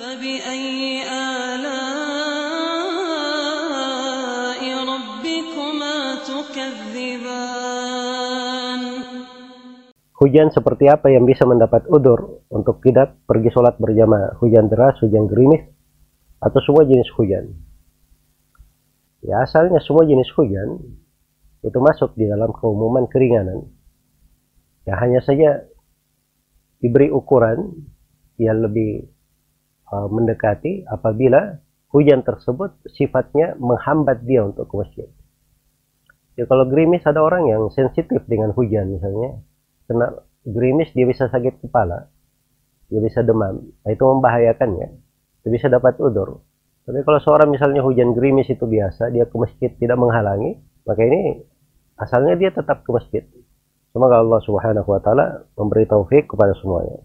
فبأي آلاء ربكما تكذبان Hujan seperti apa yang bisa mendapat udur untuk tidak pergi sholat berjamaah? Hujan deras, hujan gerimis, atau semua jenis hujan? Ya asalnya semua jenis hujan itu masuk di dalam keumuman keringanan. Ya hanya saja diberi ukuran yang lebih uh, mendekati apabila hujan tersebut sifatnya menghambat dia untuk ke masjid. Ya kalau gerimis ada orang yang sensitif dengan hujan misalnya, kena gerimis dia bisa sakit kepala, dia bisa demam, nah, itu membahayakannya, dia bisa dapat udur. Tapi kalau seorang misalnya hujan gerimis itu biasa, dia ke masjid tidak menghalangi, maka ini asalnya dia tetap ke masjid. Semoga Allah Subhanahu wa taala memberi taufik kepada semuanya.